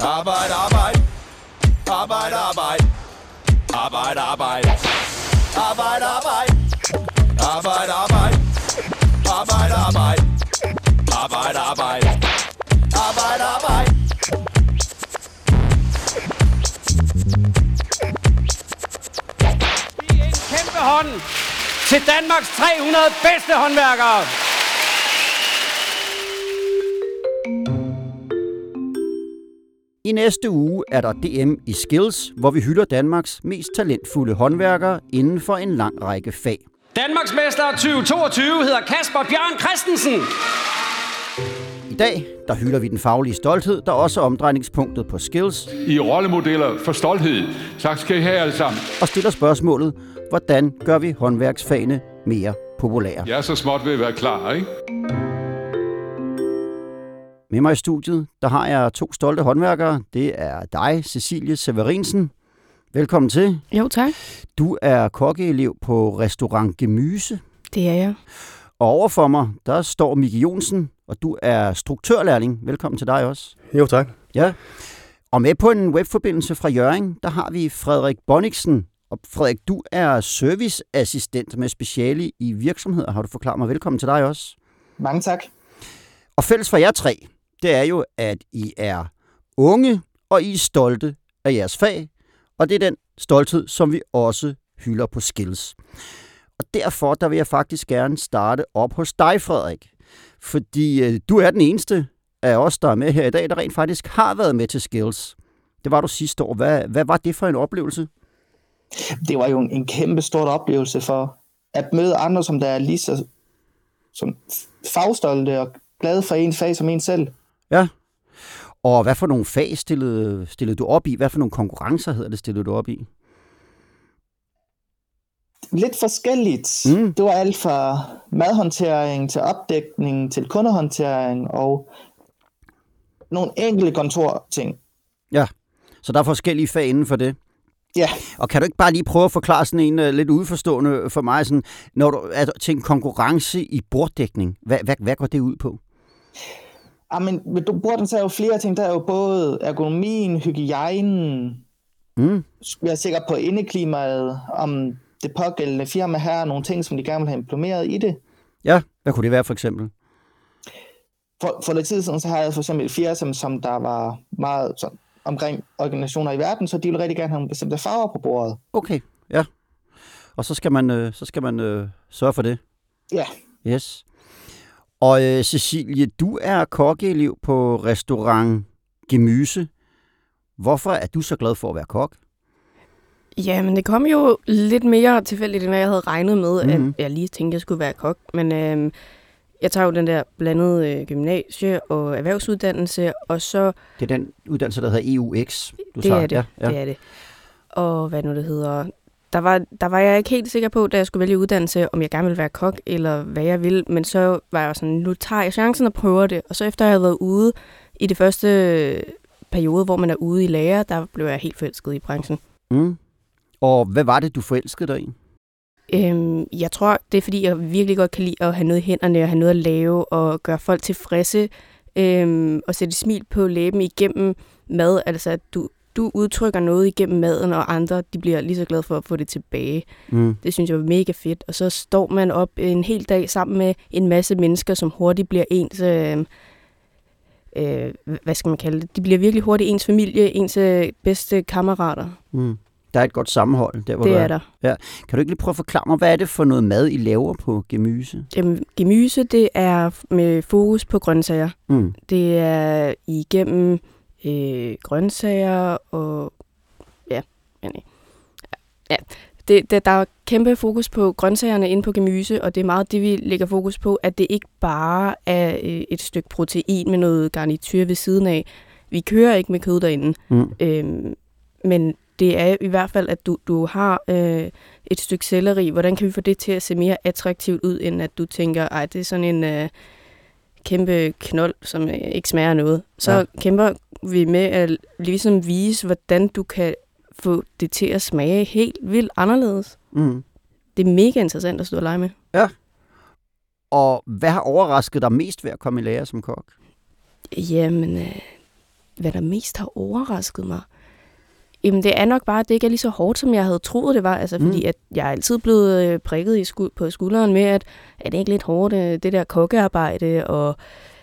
Arbejde, arbejde. Arbejde, arbejde. Arbejde, arbejde. Arbejde, arbejde. Arbejde, arbejde. Arbejde, arbejde. Arbejde, arbejde. Arbejde, arbejde. en kæmpe hånd til Danmarks 300 bedste håndværkere. I næste uge er der DM i Skills, hvor vi hylder Danmarks mest talentfulde håndværkere inden for en lang række fag. Danmarks mester 2022 hedder Kasper Bjørn Christensen. I dag, der hylder vi den faglige stolthed, der også er omdrejningspunktet på Skills, I rollemodeller for stolthed. Tak skal I have alle sammen. og stiller spørgsmålet, hvordan gør vi håndværksfagene mere populære? Jeg er så småt ved at være klar, ikke? Med mig i studiet, der har jeg to stolte håndværkere. Det er dig, Cecilie Severinsen. Velkommen til. Jo, tak. Du er kokkeelev på Restaurant Gemyse. Det er jeg. Og overfor mig, der står Mikke Jonsen, og du er struktørlærling. Velkommen til dig også. Jo, tak. Ja. Og med på en webforbindelse fra Jøring, der har vi Frederik Bonniksen. Og Frederik, du er serviceassistent med speciale i virksomheder, har du forklaret mig. Velkommen til dig også. Mange tak. Og fælles for jer tre, det er jo, at I er unge, og I er stolte af jeres fag. Og det er den stolthed, som vi også hylder på Skills. Og derfor der vil jeg faktisk gerne starte op hos dig, Frederik. Fordi øh, du er den eneste af os, der er med her i dag, der rent faktisk har været med til Skills. Det var du sidste år. Hvad, hvad var det for en oplevelse? Det var jo en, en kæmpe stor oplevelse for at møde andre, som der er lige så som fagstolte og glade for en fag som en selv. Ja. Og hvad for nogle fag stillede, stillede du op i? Hvad for nogle konkurrencer hedder det, stillede du op i? Lidt forskelligt. Mm. Det var alt fra madhåndtering til opdækning til kundehåndtering og nogle enkelte kontorting. Ja. Så der er forskellige fag inden for det. Ja, Og kan du ikke bare lige prøve at forklare sådan en uh, lidt udforstående for mig, sådan, når du er til en konkurrence i borddækning, hvad, hvad, hvad går det ud på? Ah, men du bruger den så jo flere ting. Der er jo både ergonomien, hygiejnen, Mm. jeg er sikker på indeklimaet, om det pågældende firma her er nogle ting, som de gerne vil have implementeret i det. Ja, hvad kunne det være for eksempel? For, for lidt tid siden, så har jeg for eksempel et firma, som, som der var meget sådan, omkring organisationer i verden, så de vil rigtig gerne have nogle bestemte farver på bordet. Okay, ja. Og så skal man, øh, så skal man øh, sørge for det. Ja, Yes. Og øh, Cecilie, du er kokkeelev på restaurant Gemyse. Hvorfor er du så glad for at være kok? Ja, men det kom jo lidt mere tilfældigt, end hvad jeg havde regnet med, mm-hmm. Mhm. at jeg lige tænkte, at jeg skulle være kok. Men øhm, jeg tager jo den der blandede øh, gymnasie og erhvervsuddannelse, og så... Det er den uddannelse, der hedder EUX. Du det tager. er det, Ja, ja. det er det. Og hvad nu det hedder... Der var, der var jeg ikke helt sikker på, da jeg skulle vælge uddannelse, om jeg gerne ville være kok, eller hvad jeg ville. Men så var jeg sådan, nu tager jeg chancen og prøver det. Og så efter jeg havde været ude i det første periode, hvor man er ude i lære, der blev jeg helt forelsket i branchen. Mm. Og hvad var det, du forelskede dig i? Øhm, jeg tror, det er fordi, jeg virkelig godt kan lide at have noget i hænderne og have noget at lave og gøre folk tilfredse øhm, og sætte smil på læben igennem mad. Altså, at du, du udtrykker noget igennem maden, og andre de bliver lige så glade for at få det tilbage. Mm. Det synes jeg var mega fedt. Og så står man op en hel dag sammen med en masse mennesker, som hurtigt bliver ens... Øh, øh, hvad skal man kalde det? De bliver virkelig hurtigt ens familie, ens øh, bedste kammerater. Mm. Der er et godt sammenhold der, hvor det du er der. Kan du ikke lige prøve at forklare mig, hvad er det for noget mad, I laver på Gemyse? Jamen, gemyse, det er med fokus på grøntsager. Mm. Det er igennem øh, grøntsager og... Ja, men, øh, ja. Det, det, der er kæmpe fokus på grøntsagerne inde på gemyse, og det er meget det, vi lægger fokus på, at det ikke bare er øh, et stykke protein med noget garnityr ved siden af. Vi kører ikke med kød derinde, Mm. øhm, men det er i hvert fald, at du, du har øh, et stykke selleri. Hvordan kan vi få det til at se mere attraktivt ud, end at du tænker, ej, det er sådan en øh, kæmpe knold, som øh, ikke smager noget. Så ja. kæmper vi med at ligesom vise, hvordan du kan få det til at smage helt vildt anderledes. Mm. Det er mega interessant at stå og lege med. Og hvad har overrasket dig mest ved at komme i lære som kok? Jamen, øh, hvad der mest har overrasket mig? Jamen, det er nok bare, at det ikke er lige så hårdt, som jeg havde troet, det var. Altså, fordi Mm. at jeg er altid blevet øh, prikket i sku- på skulderen med, at er det ikke lidt hårdt, øh, det der kokkearbejde, og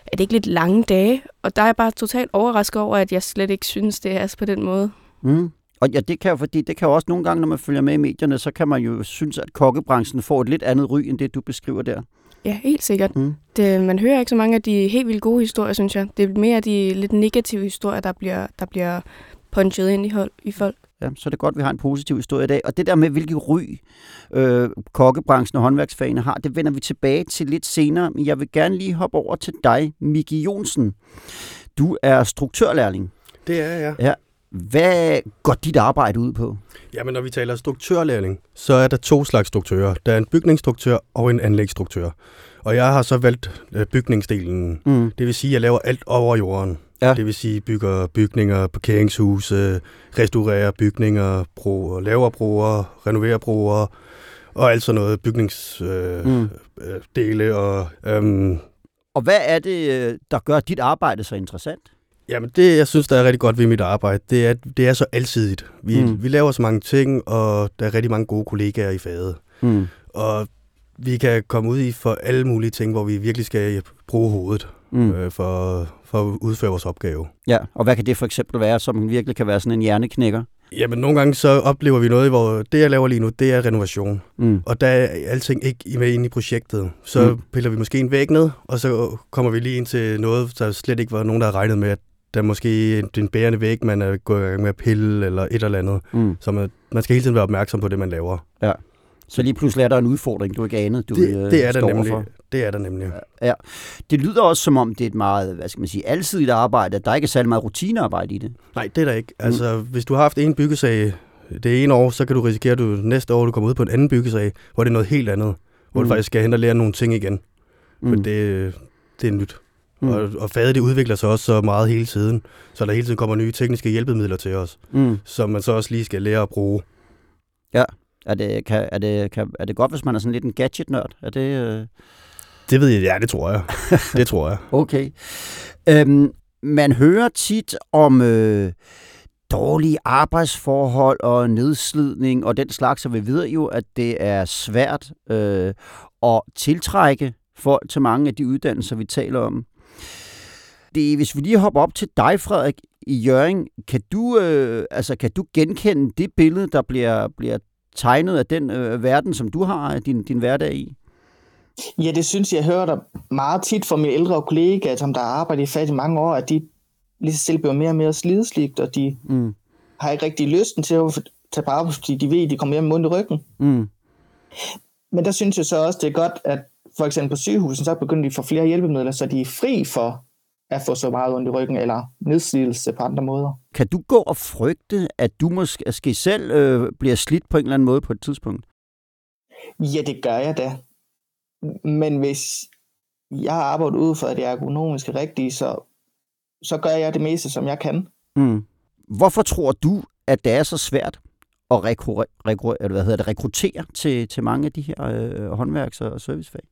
er det ikke lidt lange dage? Og der er jeg bare totalt overrasket over, at jeg slet ikke synes, det er på den måde. Mm. Og ja, det kan jo, fordi det kan jo også nogle gange, når man følger med i medierne, så kan man jo synes, at kokkebranchen får et lidt andet ry, end det du beskriver der. Ja, helt sikkert. Mm. Det, man hører ikke så mange af de helt vildt gode historier, synes jeg. Det er mere de lidt negative historier, der bliver, der bliver punchet ind i, hold, i folk. Ja, så er det godt, at vi har en positiv historie i dag. Og det der med, hvilket ry øh, kokkebranchen og håndværksfagene har, det vender vi tilbage til lidt senere. Men jeg vil gerne lige hoppe over til dig, Miki Jonsen. Du er struktørlærling. Det er jeg. Hvad går dit arbejde ud på? Jamen, når vi taler struktørlærling, så er der to slags struktører. Der er en bygningsstruktør og en anlægsstruktør. Og jeg har så valgt øh, bygningsdelen. Mm. Det vil sige, at jeg laver alt over jorden. Ja. Det vil sige, bygger bygninger, parkeringshuse, restaurerer bygninger, bro, laver broer, renoverer broer, og alt sådan noget bygningsdele. Mm. Øh, øh, dele og, øhm, Og hvad er det, øh, der gør dit arbejde så interessant? Jamen det, jeg synes, der er rigtig godt ved mit arbejde, det er, det er så alsidigt. Vi, Mm. mm. vi laver så mange ting, og der er rigtig mange gode kollegaer i faget. Mm. Og vi kan komme ud i for alle mulige ting, hvor vi virkelig skal bruge hovedet Mm. øh, for, for at udføre vores opgave. Ja, og hvad kan det for eksempel være, som virkelig kan være sådan en hjerneknækker? Jamen nogle gange så oplever vi noget, hvor det jeg laver lige nu, det er renovation. Mm. Og der er alting ikke med ind i projektet. Så Mm. piller vi måske en væg ned, og så kommer vi lige ind til noget, der slet ikke var nogen, der havde regnet med, at der er måske en, en bærende væg, man er gået i gang med at pille, eller et eller andet. Mm. Så man, man skal hele tiden være opmærksom på det, man laver. Så lige pludselig er der en udfordring, du ikke anede, du det, øh, det er der nemlig. overfor. Det er der nemlig. Det lyder også som om, det er et meget, hvad skal man sige, alsidigt arbejde, at der ikke er særlig meget rutinearbejde i det. Nej, det er der ikke. Mm. Altså, hvis du har haft en byggesag det ene år, så kan du risikere, at du næste år du kommer ud på en anden byggesag, hvor det er noget helt andet. Hvor Mm. du faktisk skal hen og lære nogle ting igen. For Mm. det, det er nyt. Mm. Mm. Og, og faget det udvikler sig også så meget hele tiden. Så der hele tiden kommer nye tekniske hjælpemidler til os, Mm. som man så også lige skal lære at bruge. Er, det, kan, er, det, kan, er det godt, hvis man er sådan lidt en gadget-nørd? Er det... Øh... Det ved jeg, ja, det tror jeg. det tror jeg. Okay. Øhm, man hører tit om øh, dårlige arbejdsforhold og nedslidning og den slags, og vi ved jo, at det er svært øh, at tiltrække folk til mange af de uddannelser, vi taler om. Det, hvis vi lige hopper op til dig, Frederik, i Jøring, kan du, øh, altså, kan du genkende det billede, der bliver, bliver tegnet af den øh, verden, som du har din, din hverdag i? Ja, det synes jeg, jeg hører der meget tit fra mine ældre kollegaer, som der har arbejdet i fat i mange år, at de lige så stille bliver mere og mere slidesligt, og de Mm. har ikke rigtig lysten til at tage på arbejde, fordi de ved, at de kommer hjem med i ryggen. Mm. Men der synes jeg så også, det er godt, at for eksempel på sygehusen, så begynder de at få flere hjælpemidler, så de er fri for at få så meget ondt i ryggen, eller nedslidelse på andre måder. Kan du gå og frygte, at du måske, selv øh, bliver slidt på en eller anden måde på et tidspunkt? Ja, det gør jeg da. Men hvis jeg har arbejdet ud for, at det er ergonomisk rigtigt, så, så gør jeg det meste, som jeg kan. Mm. Hvorfor tror du, at det er så svært at rekru- rekru- eller hvad hedder det, rekruttere til, til mange af de her øh, håndværks- og servicefag?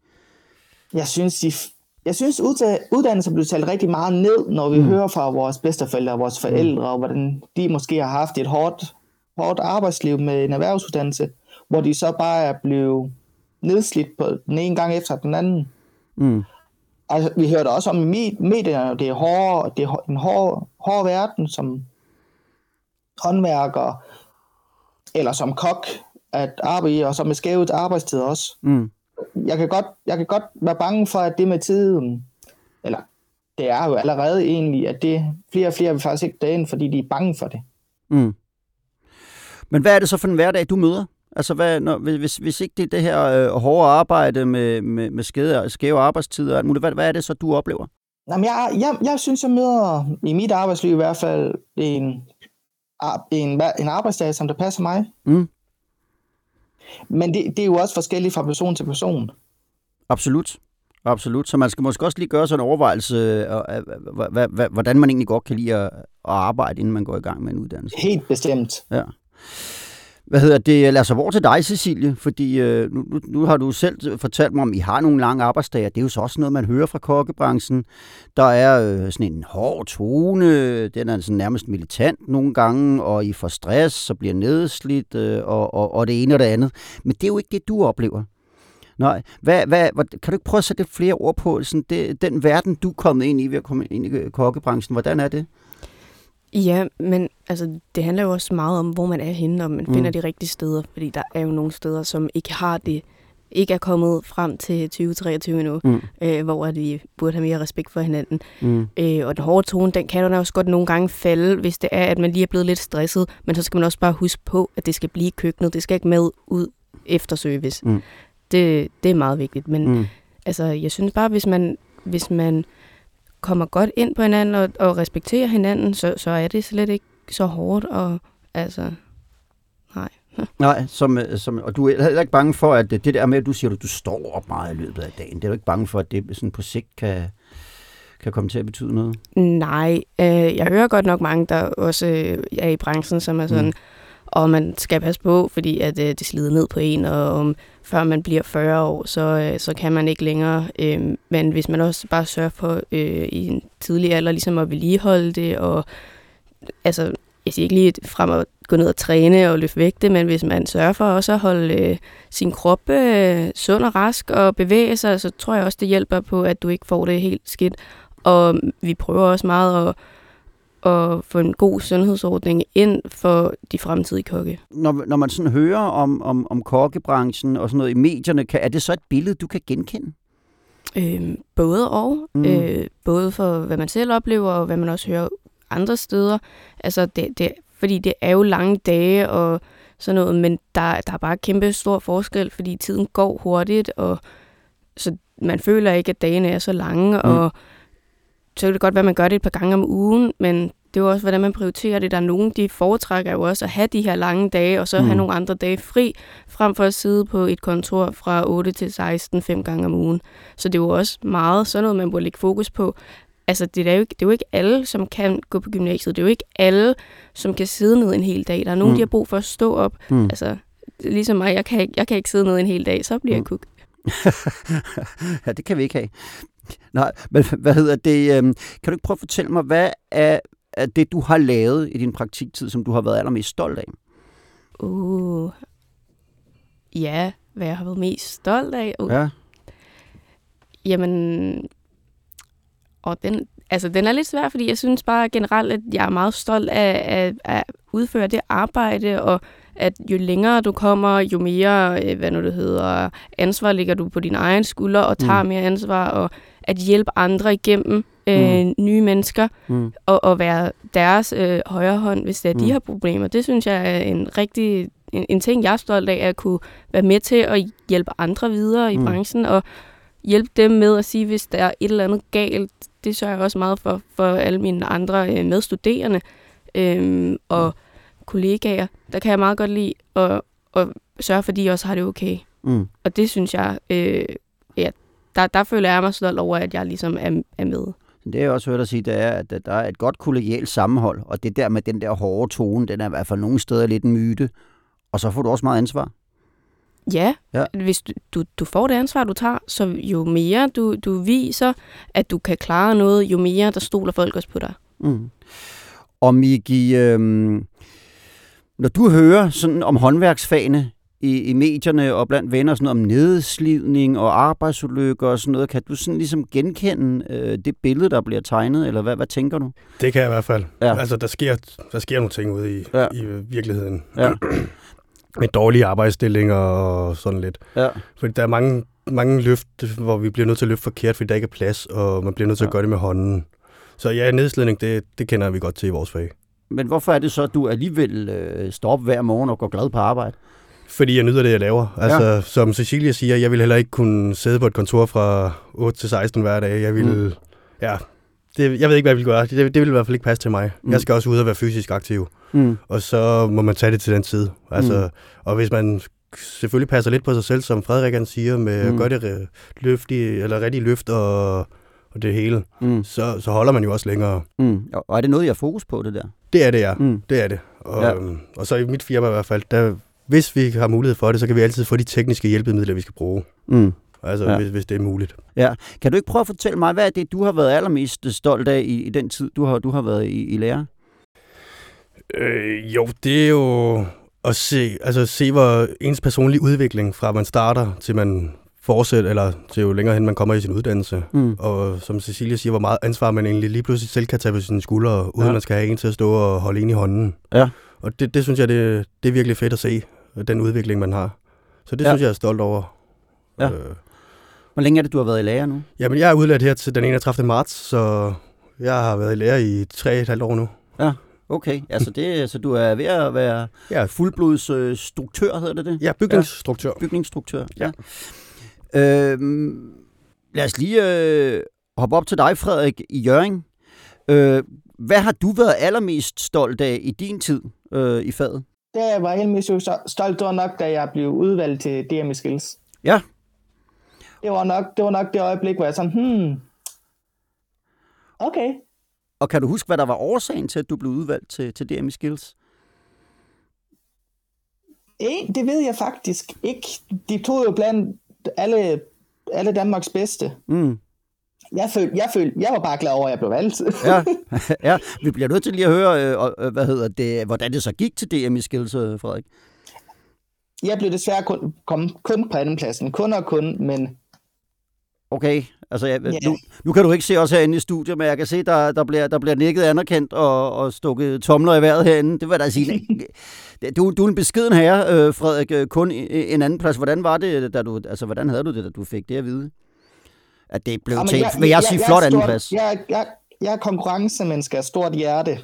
Jeg synes, de, jeg synes udda- uddannelser bliver talt rigtig meget ned, når vi Mm. mm. hører fra vores bedsteforældre og vores forældre, og hvordan de måske har haft et hårdt, hårdt arbejdsliv med en erhvervsuddannelse, hvor de så bare er blevet nedslidt på den ene gang efter den anden. Mm. Altså, vi hører det også om medierne, det er, hård, det er en hård, hård verden som håndværker eller som kok at arbejde og så med skævet arbejdstid også. Mm. Jeg kan, godt, jeg kan godt være bange for, at det med tiden, eller det er jo allerede egentlig, at det flere og flere vil faktisk ikke derind, fordi de er bange for det. Mm. Men hvad er det så for en hverdag, du møder? Altså, hvad, når, hvis, hvis ikke det er det her øh, hårde arbejde med, med, med skæve, skæve arbejdstider og alt muligt, hvad, hvad er det så, du oplever? Jamen, jeg, jeg, jeg synes, jeg møder i mit arbejdsliv i hvert fald en, en, en arbejdsdag, som der passer mig. Mm. Men det, det er jo også forskelligt fra person til person. Absolut. Absolut. Så man skal måske også lige gøre sådan en overvejelse, øh, hva- hvordan man egentlig godt kan lide at arbejde, inden man går i gang med en uddannelse. Helt bestemt. Ja. Hvad hedder det? Lad os over til dig, Cecilie, fordi øh, nu, nu, nu har du selv fortalt mig om, I har nogle lange arbejdsdage. Det er jo så også noget, man hører fra kokkebranchen. Der er øh, sådan en hård tone, den er sådan nærmest militant nogle gange, og I får stress, så bliver nedslidt, øh, og, og, og det ene og det andet. Men det er jo ikke det, du oplever. Nej, hvad, hvad, hvad, kan du ikke prøve at sætte lidt flere ord på sådan det, den verden, du er kommet ind i ved at komme ind i øh, kokkebranchen? Hvordan er det? Ja, men altså, det handler jo også meget om, hvor man er henne, og man mm. finder de rigtige steder, fordi der er jo nogle steder, som ikke har det, ikke er kommet frem til 2023 endnu, mm. øh, hvor at vi burde have mere respekt for hinanden. Mm. Øh, og den hårde tone, den kan jo også godt nogle gange falde, hvis det er, at man lige er blevet lidt stresset, men så skal man også bare huske på, at det skal blive køkkenet, det skal ikke med ud efter service. Mm. Det, det er meget vigtigt, men mm. altså, jeg synes bare, hvis man, hvis man kommer godt ind på hinanden og, og respekterer hinanden, så, så er det slet ikke så hårdt. Og, altså, nej. Nej, som, som, og du er heller ikke bange for, at det der med, at du siger, at du står op meget i løbet af dagen, det er du ikke bange for, at det sådan på sigt kan, kan komme til at betyde noget? Nej, øh, jeg hører godt nok mange, der også øh, er i branchen, som er sådan, mm og man skal passe på, fordi at øh, det slider ned på en, og um, før man bliver 40 år, så, øh, så kan man ikke længere. Øh, men hvis man også bare sørger for øh, i en tidlig alder ligesom at vedligeholde det, og altså, jeg siger ikke lige frem at gå ned og træne og løfte vægte, men hvis man sørger for også at holde øh, sin krop øh, sund og rask og bevæge sig, så tror jeg også, det hjælper på, at du ikke får det helt skidt. Og vi prøver også meget at at få en god sundhedsordning ind for de fremtidige kokke. Når, når man sådan hører om, om, om kokkebranchen og sådan noget i medierne, kan, er det så et billede, du kan genkende? Øh, både og. Mm. Øh, både for, hvad man selv oplever, og hvad man også hører andre steder. Altså, det, det, fordi det er jo lange dage og sådan noget, men der, der er bare kæmpe stor forskel, fordi tiden går hurtigt, og så man føler ikke, at dagene er så lange, mm. og så kan det godt være, at man gør det et par gange om ugen, men det er jo også, hvordan man prioriterer det. Der er nogen, de foretrækker jo også at have de her lange dage, og så mm. have nogle andre dage fri, frem for at sidde på et kontor fra 8 til 16 fem gange om ugen. Så det er jo også meget sådan noget, man burde lægge fokus på. Altså, det er, jo ikke, det er jo ikke alle, som kan gå på gymnasiet. Det er jo ikke alle, som kan sidde ned en hel dag. Der er nogen, mm. de har brug for at stå op. Mm. Altså, ligesom mig, jeg kan, ikke, jeg kan ikke sidde ned en hel dag, så bliver mm. jeg kuk. ja, det kan vi ikke have. Nej, men hvad hedder det? Øhm, kan du ikke prøve at fortælle mig, hvad er, er det, du har lavet i din praktiktid, som du har været allermest stolt af? Uh, ja, hvad jeg har været mest stolt af? Uh. Ja. Jamen, og den, altså, den er lidt svær, fordi jeg synes bare generelt, at jeg er meget stolt af, af, at udføre det arbejde, og at jo længere du kommer, jo mere, øh, hvad nu det hedder, ansvar ligger du på din egen skulder, og tager mm. mere ansvar, og at hjælpe andre igennem øh, mm. nye mennesker, mm. og, og være deres øh, højre hånd, hvis det er, mm. de har problemer. Det synes jeg er en rigtig en, en ting, jeg er stolt af, at kunne være med til at hjælpe andre videre i mm. branchen, og hjælpe dem med at sige, hvis der er et eller andet galt. Det sørger jeg også meget for, for alle mine andre øh, medstuderende øh, og mm. kollegaer. Der kan jeg meget godt lide at, at sørge for, at de også har det okay. Mm. Og det synes jeg, øh, der, der føler jeg mig stolt over, at jeg ligesom er, er med. Det jeg også hørt dig sige, det er, at der er et godt kollegialt sammenhold, og det der med den der hårde tone, den er i hvert fald nogle steder lidt en myte, og så får du også meget ansvar. Ja, ja. hvis du, du, du får det ansvar, du tager, så jo mere du, du viser, at du kan klare noget, jo mere der stoler folk også på dig. Mm. Og Miki, øhm, når du hører sådan om håndværksfagene i, i medierne og blandt venner sådan om nedslidning og arbejdsulykker og sådan noget. Kan du sådan ligesom genkende øh, det billede, der bliver tegnet, eller hvad, hvad tænker du? Det kan jeg i hvert fald. Ja. Altså, der sker, der sker nogle ting ude i, ja. i virkeligheden. Ja. Med dårlige arbejdsstillinger og sådan lidt. Ja. Fordi der er mange, mange løft, hvor vi bliver nødt til at løfte forkert, fordi der ikke er plads, og man bliver nødt til ja. at gøre det med hånden. Så ja, nedslidning, det, det kender vi godt til i vores fag. Men hvorfor er det så, at du alligevel øh, står op hver morgen og går glad på arbejde? Fordi jeg nyder det, jeg laver. Altså, ja. som Cecilia siger, jeg vil heller ikke kunne sidde på et kontor fra 8 til 16 hver dag. Jeg vil, mm. ja, det, jeg ved ikke, hvad jeg vil gøre. Det, det vil i hvert fald ikke passe til mig. Mm. Jeg skal også ud og være fysisk aktiv. Mm. Og så må man tage det til den tid. Altså, mm. Og hvis man selvfølgelig passer lidt på sig selv, som Frederik siger, med mm. at gøre det løft i, eller rigtig løft og, og det hele, mm. så, så holder man jo også længere. Mm. Og er det noget, jeg har fokus på, det der? Det er det, ja. Mm. Det er det. Og, ja. og så i mit firma i hvert fald, der hvis vi har mulighed for det, så kan vi altid få de tekniske hjælpemidler, vi skal bruge. Mm. Altså, Ja. hvis, hvis det er muligt. Ja. Kan du ikke prøve at fortælle mig, hvad er det, du har været allermest stolt af i, i den tid, du har, du har været i, i lære? Øh, jo, det er jo at se, altså se, hvor ens personlige udvikling fra man starter til man fortsætter, eller til jo længere hen man kommer i sin uddannelse. Mm. Og som Cecilia siger, hvor meget ansvar man egentlig lige pludselig selv kan tage på sine skuldre, uden ja. man skal have en til at stå og holde en i hånden. Ja. Og det, det synes jeg, det, det er virkelig fedt at se, den udvikling, man har. Så det Ja. ja. synes jeg, jeg er stolt over. Ja. Øh, Hvor længe er det, du har været i lære nu? jamen, jeg er udlært her til den 31. marts, så jeg har været i lære i tre et halvt år nu. Okay, altså, det, altså du er ved at være Ja, fuldblods øh, struktør, hedder det det? ja bygningsstruktør. Bygningsstruktør, ja. Øhm, lad os lige øh, hoppe op til dig, Frederik, i Jøring. Øh, hvad har du været allermest stolt af i din tid øh, i faget? Det jeg var helt mest stolt, var nok, da jeg blev udvalgt til DM Skills. Ja. Det var nok det, var nok det øjeblik, hvor jeg sådan, hmm, okay. Og kan du huske, hvad der var årsagen til, at du blev udvalgt til, til DM i Skills? Eh, det ved jeg faktisk ikke. De tog jo blandt alle, alle Danmarks bedste. Mm. Jeg følte, jeg, følte, jeg var bare glad over, at jeg blev valgt. Ja, ja, vi bliver nødt til lige at høre, øh, øh, hvad hedder det, hvordan det så gik til DM i Skills, øh, Frederik. Jeg blev desværre kun, kom kun på andenpladsen. Kun og kun, men Okay, altså jeg, Ja. nu, nu kan du ikke se os herinde i studiet, men jeg kan se, der, der, bliver, der bliver nikket anerkendt og, og stukket tomler i vejret herinde. Det jeg da sige. du, du er en beskeden herre, øh, Frederik, kun en anden plads. Hvordan var det, da du, altså hvordan havde du det, da du fik det at vide? At det blev Jamen, til, vil jeg sige, er flot stort- anden plads. Jeg, jeg, jeg er konkurrencemenneske af stort hjerte.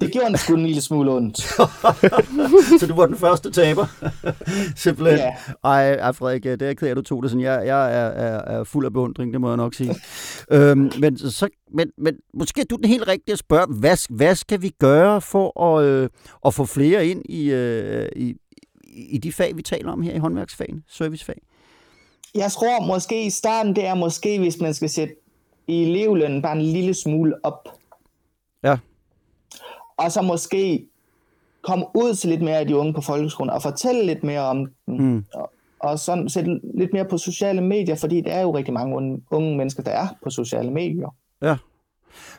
Det gjorde en sgu en lille smule ondt. Så du var den første taber. Simpelthen. Ja. Ej, ej, Frederik, det er jeg ked af, at du tog det sådan. Jeg, jeg er, er, er fuld af beundring, det må jeg nok sige. øhm, men, så, men, men måske er du den helt rigtige at spørge, hvad, hvad skal vi gøre for at, øh, at få flere ind i, øh, i, i de fag, vi taler om her i håndværksfagene, servicefag? Jeg tror måske i starten, det er måske, hvis man skal sætte i elevlønnen bare en lille smule op. Ja. Og så måske komme ud til lidt mere af de unge på folkeskolen og fortælle lidt mere om dem. Mm. Og, og sådan sætte lidt mere på sociale medier, fordi der er jo rigtig mange unge, unge mennesker, der er på sociale medier.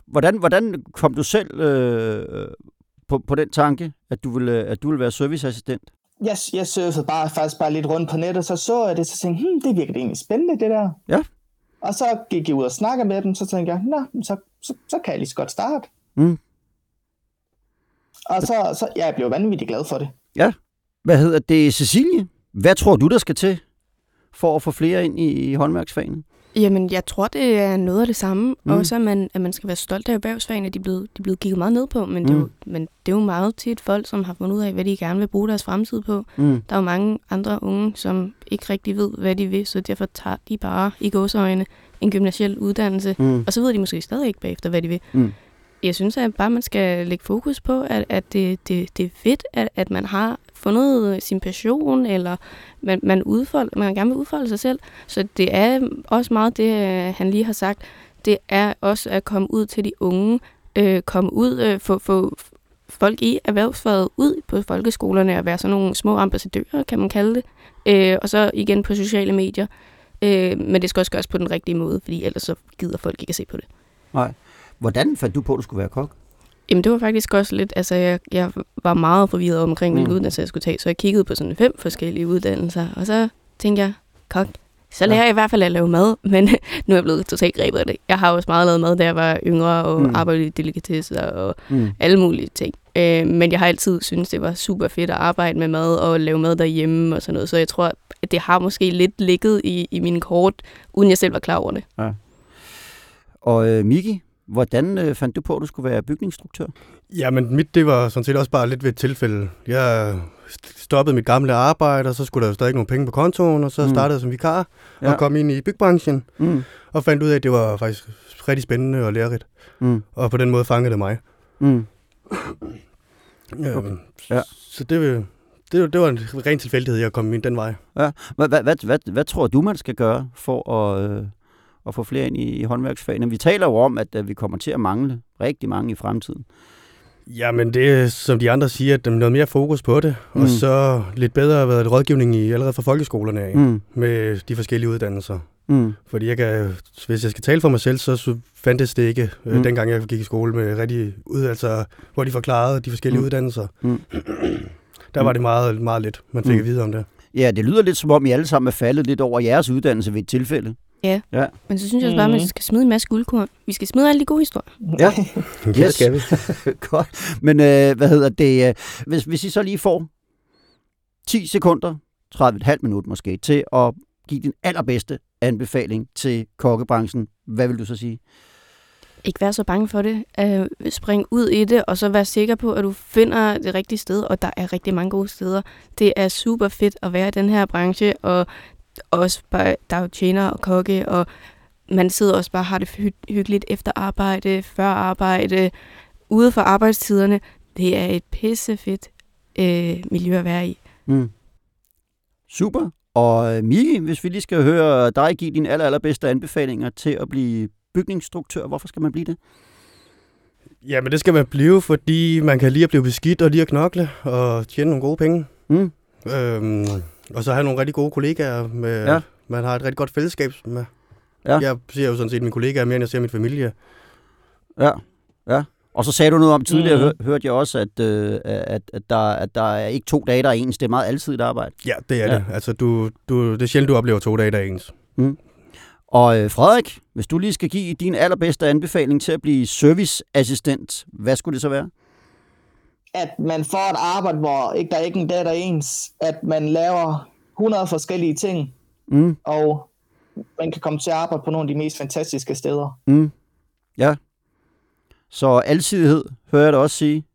Hvordan, hvordan kom du selv øh, på, på den tanke, at du ville, at du ville være serviceassistent? Jeg, jeg surfede bare, faktisk bare lidt rundt på nettet, så så jeg det, så tænkte hmm, det virker egentlig spændende, det der. Ja. Og så gik jeg ud og snakkede med dem, så tænkte jeg, nå, så, så, så kan jeg lige så godt starte. Mm. Og så, så ja, jeg blev vanvittigt glad for det. Hvad hedder det, Cecilie? Hvad tror du, der skal til for at få flere ind i, i håndværksfagene? Jamen, jeg tror, det er noget af det samme. Mm. Mm. Også, at man, at man skal være stolt af erhvervsfagene. De er blevet, de er blevet kigget meget ned på, men, mm. det er jo, men det er jo meget tit folk, som har fundet ud af, hvad de gerne vil bruge deres fremtid på. Mm. Der er jo mange andre unge, som ikke rigtig ved, hvad de vil, så derfor tager de bare i gåseøjne en gymnasiel uddannelse, Mm. og så ved de måske stadig ikke bagefter, hvad de vil. Mm. Jeg synes, at bare man skal lægge fokus på, at, at det, det, det er fedt, at, at man har fundet sin passion, eller man, man, udfold, man gerne vil udfolde sig selv. Så det er også meget det, øh, han lige har sagt. Det er også at komme ud til de unge, øh, komme ud, øh, få, få folk i erhvervsfaget ud på folkeskolerne og være sådan nogle små ambassadører, kan man kalde det. Øh, og så igen på sociale medier. Øh, men det skal også gøres på den rigtige måde, fordi ellers så gider folk ikke at se på det. Nej. Hvordan fandt du på, at du skulle være kok? Jamen det var faktisk også lidt, altså jeg, jeg var meget forvirret omkring, hvilken Mm. uddannelse jeg skulle tage, så jeg kiggede på sådan fem forskellige uddannelser, og så tænkte jeg, kok, så lærer jeg i hvert fald at lave mad, men nu er jeg blevet totalt grebet af det. Jeg har også meget lavet mad, da jeg var yngre, og Mm. arbejdet i delikatesser og Mm. alle mulige ting. Øh, men jeg har altid syntes, det var super fedt at arbejde med mad og lave mad derhjemme og sådan noget, så jeg tror, at det har måske lidt ligget i, i mine kort, uden jeg selv var klar over det. Og øh, Miki, hvordan øh, fandt du på, at du skulle være bygningsstruktør? Ja, men mit, det var sådan set også bare lidt ved et tilfælde. Jeg st- stoppede mit gamle arbejde, og så skulle der jo stadig nogle penge på kontoen, og så Mm. startede jeg som vikar Ja. og kom ind i byggebranchen, Mm. og fandt ud af, at det var faktisk rigtig spændende og lærerigt. Mm. Og på den måde fangede det mig. Mm. Okay. Ja. Så det, det, var- det var en ren tilfældighed, jeg kom ind den vej. Hvad, hvad, hvad, hvad, hvad tror du, man skal gøre for at, øh, at få flere ind i, i håndværksfagene? Vi taler jo om, at øh, vi kommer til at mangle rigtig mange i fremtiden. Jamen det som de andre siger, at der er noget mere fokus på det, mm. og så lidt bedre det, rådgivning i allerede fra folkeskolerne af, Mm. med de forskellige uddannelser. Mm. Fordi jeg kan, hvis jeg skal tale for mig selv, så fandtes det ikke, Mm. mm. dengang jeg gik i skole med rigtig ud, altså, hvor de forklarede de forskellige Mm. mm. uddannelser. Mm. Der var det meget, meget lidt, man fik Mm. mm. at vide om det. Ja, det lyder lidt som om, I alle sammen er faldet lidt over jeres uddannelse ved et tilfælde. Men så synes jeg også bare, at man Mhm. skal smide en masse guldkorn. Vi skal smide alle de gode historier. Ja. Ja, det skal vi. Godt. Men øh, hvad hedder det? øh, Hvis, hvis I så lige får 10 sekunder, 30,5 minut måske, til at give din allerbedste anbefaling til kokkebranchen, hvad vil du så sige? Ikke være så bange for det. Uh, spring ud i det, og så vær sikker på, at du finder det rigtige sted, og der er rigtig mange gode steder. Det er super fedt at være i den her branche, og også bare, der er jo tjener og kokke, og man sidder også bare og har det hy- hyggeligt efter arbejde, før arbejde, ude for arbejdstiderne. Det er et pissefedt øh, miljø at være i. Mm. Super. Og øh, Miki, hvis vi lige skal høre dig give dine aller, allerbedste anbefalinger til at blive bygningsstruktør, hvorfor skal man blive det? Ja, men det skal man blive, fordi man kan lige at blive beskidt og lige at knokle og tjene nogle gode penge. Mm. Øhm, og så have nogle rigtig gode kollegaer, med, Ja. man har et rigtig godt fællesskab med. Ja. Jeg ser jo sådan set mine kollegaer mere, end jeg ser min familie. Ja, ja. Og så sagde du noget om tidligere, hør, hørte jeg også, at, øh, at, at, der, at der er ikke to dage, der er ens. Det er meget alsidigt arbejde. Ja, det er Ja. det. Altså, du, du, det er sjældent, du oplever to dage, der er ens. Og øh, Frederik, hvis du lige skal give din allerbedste anbefaling til at blive serviceassistent, hvad skulle det så være? At man får et arbejde, hvor ikke der er ikke en dag, der er ens. At man laver 100 forskellige ting, Mm, og man kan komme til at arbejde på nogle af de mest fantastiske steder. mm. Ja. Så alsidighed, hører jeg dig også sige.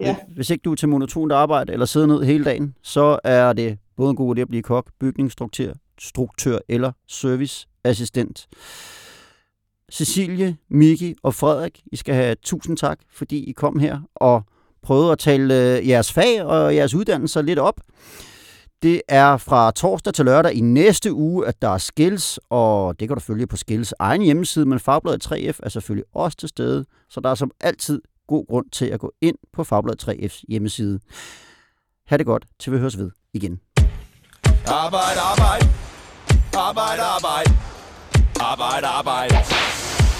Ja. Hvis ikke du er til monotont arbejde eller sidder ned hele dagen, så er det både en god idé at blive kok, bygningsstruktør struktør eller serviceassistent. Cecilie, Miki og Frederik, I skal have tusind tak, fordi I kom her og prøvede at tale øh, jeres fag og jeres uddannelser lidt op. Det er fra torsdag til lørdag i næste uge, at der er Skills, og det kan du følge på Skills egen hjemmeside, men Fagbladet 3F er selvfølgelig også til stede, så der er som altid god grund til at gå ind på Fagbladet 3F's hjemmeside. Ha' det godt, til vi høres ved igen. Arbejde, arbejde.